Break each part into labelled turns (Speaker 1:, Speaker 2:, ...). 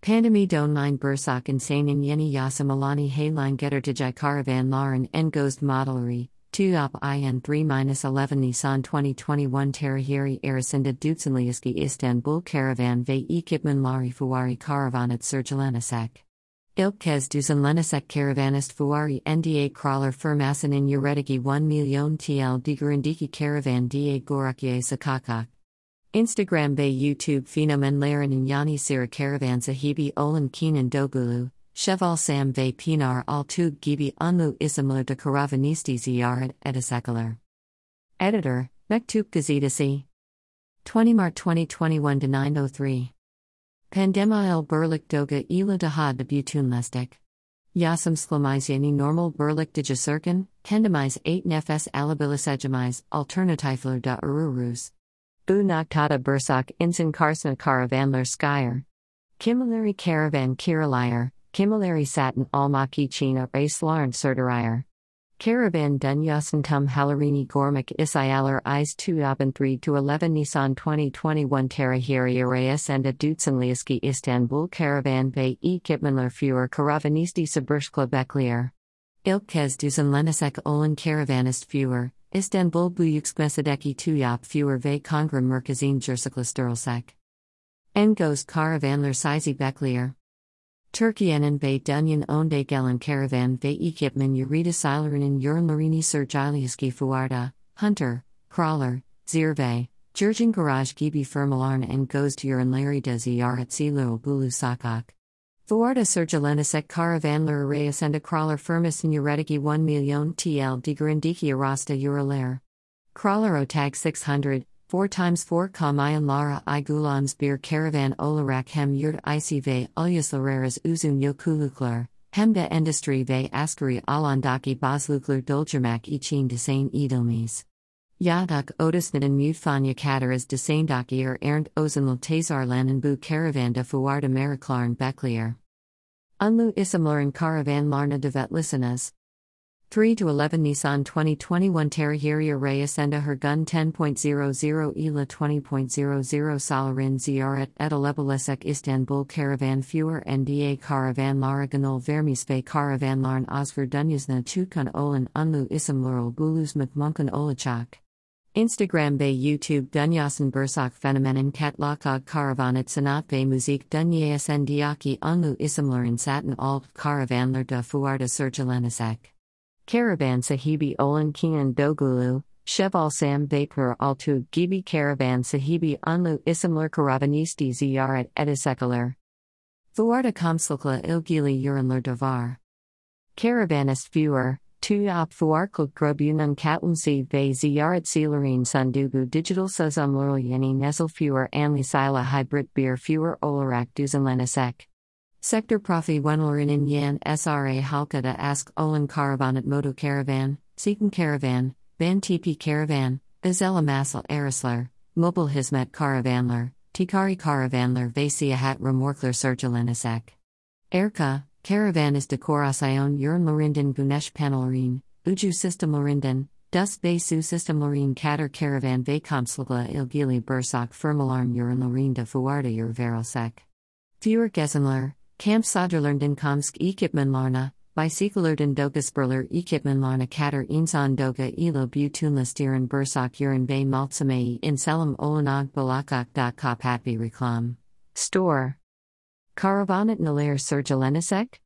Speaker 1: Pandemi Donline Bursak Insane in Yeni Yasamalani Hayline Getter to Caravan Lauren and Ghost Modelry, 2 op IN 3 11 Nissan 2021 Terahiri Arasinda Dutsenliaski Istanbul Caravan ve Ekipman Lari Fuari Caravanat Sergelenasak. İlkez Düzenlenecek Karavanist Fuari NDA Crawler Firmasin in Yuredigi 1 milyon TL Digurindiki Caravan da Gorakiye Sakakak. Instagram Bay YouTube Phenomen Laren and Sira Caravan Sahibi Olan Kenan Doğulu, Şevval Sam Ve Pınar Altuğ Gibi Unlu Isimler de Karavanisti Ziyarat Edisakalar. Editor, Mektup Gazidasi. 20 Mart 2021 903. Pandema el Berlik Doga ila daha de Butunlestek. Yasam Slamizyani normal Berlik de Jasurkan, Kendamize 8 nefes alabilisejamize, alternatifler da ururus. Bu Noktada Bursak Insan Karsna Karavanler Skyer. Kimilari Caravan Kiralayar, Kimilari Satin Almaki China Racelarn Sertarier. Caravan Dunyasantum Halarini Gormak Isayalar Is 2 Oben 3 to 11 Nissan 2021 Terahiri Arayas and Dutsenliaski Istanbul Caravan Bay E Kitmanler Fuhr Karavanisti Sabirskla Beklier. Ilkez Duzenlenesek Olan Karavanist Fuhr. İstanbul Büyükmesedeki TÜYAP Führer ve Kongra Merkezin Jersiklasturalsek. Engos Karavanlar Sizi Beklier. Türkiye'nin ve Dunyan Onde Gelen karavan ve Ekipman Yurida Silerinin Yurnlarini Sergiliaski Fuarda, Hunter, Crawler, Zirve, Jurgen Garage Gibi Firmalarn and Goes to Larry de Bulu Sakak. Fuarda Sergelenisek Karavanler Arayasenda Crawler Firmus in Urediki 1 million TL de Digarindiki Arasta Uraler. Crawler Otag 600, 4 times 4 Kamayan Lara I Gulans Beer Caravan Olarak Hem Yurt ICV Ulyas Lareras Uzun Yokulukler, Hemda Industry Ve Askari Alandaki Bazlukler Doljamak Ichin Desain Edelmis. Yadak Odisnaden Mutfanya Kataras Desaindaki er Ernt Ozenl Tazarlanen Bu Caravanda Fuarda Mariklarn Beklier. Unlu Isamlaran Caravan Larna Devet Listenas. 3 to 11 Nissan 2021 Terahiri Reyes and her gun 10.00 Ila 20.00 Salarin Ziyaret Edalebelesek Istanbul Caravan Fuer NDA Caravan Laraganol Vermisve Caravan Larn Osver Dunyasna Chukun Olan Unlu Isamlural Bulus McMunkan Olachak. Instagram Bay YouTube Dunyasan Bursak Phenomenon Katlakog Karavanat Sanat Bay Musik Dunyasan Diaki Unlu Isamlerin Satin Alt Karavanler da Fuarda Sergelenasak. Caravan Sahibi Olan Kenan Doğulu, Şevval Sam Vapor Altu Gibi Caravan Sahibi Unlu Isamler Karavanisti Ziyarat Edisekaler. Fuarda Komslukla Ilgili Urinler Davar. Karavanist Viewer. Tu op fuarkul grobunum katlumsi ve ziyaret silerin sundugu digital sazumlurl yeni nesel fewer anli sila hybrid beer fewer olarak duzenlenesek. Sector profi wenlerin yan sra halkada ask olan caravanat moto caravan, seeking caravan, van tp caravan, azela masal arisler, mobile hizmet caravanler, tikari caravanler ve siahat remorkler sergelenesek. Erka, Caravanis de Corasayon Urn Lorinden Gunesh Panelrin, Uju System Lorinden, Dus Besu System Lorin Kater Caravan Vakomsligla Ilgili Bursak Firmalarm Urn Lorin de Fuarda Ur Verosek. Fewer Gesenler, Camp Soderlernden Komsk Ekipman Larna, Bicyclerden Dogasperler Ekipman Larna Kater Insan Doga Elo Butunlistieren Bursak Urin Bay Maltsamei in Selam Olanog Balakak. Kapatbi Reklam. Store. Caravanat Nalir Sergelenisek?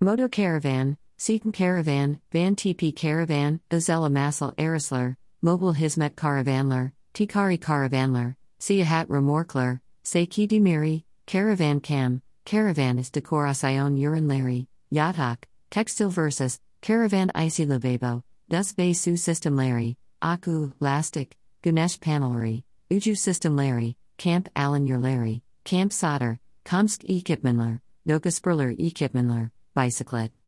Speaker 1: Moto Caravan, Seaton Caravan, Van TP Caravan, Gazella Massel Arisler, Mobile Hizmet Caravanler, Tikari Caravanler, Siahat Remorkler, Seiki Dimiri, Caravan Cam, Caravanis Decoracion Urinlari, Yatak, Textile Versus, Caravan Icy Labebo, Dus Bay Su System Larry, Aku, Lastic, Ganesh Panelry, Uju System Larry, Camp Allen Larry, Camp Solder, Komsk Ekipmanler, Nogasperler Ekipmanler, Bicyclet.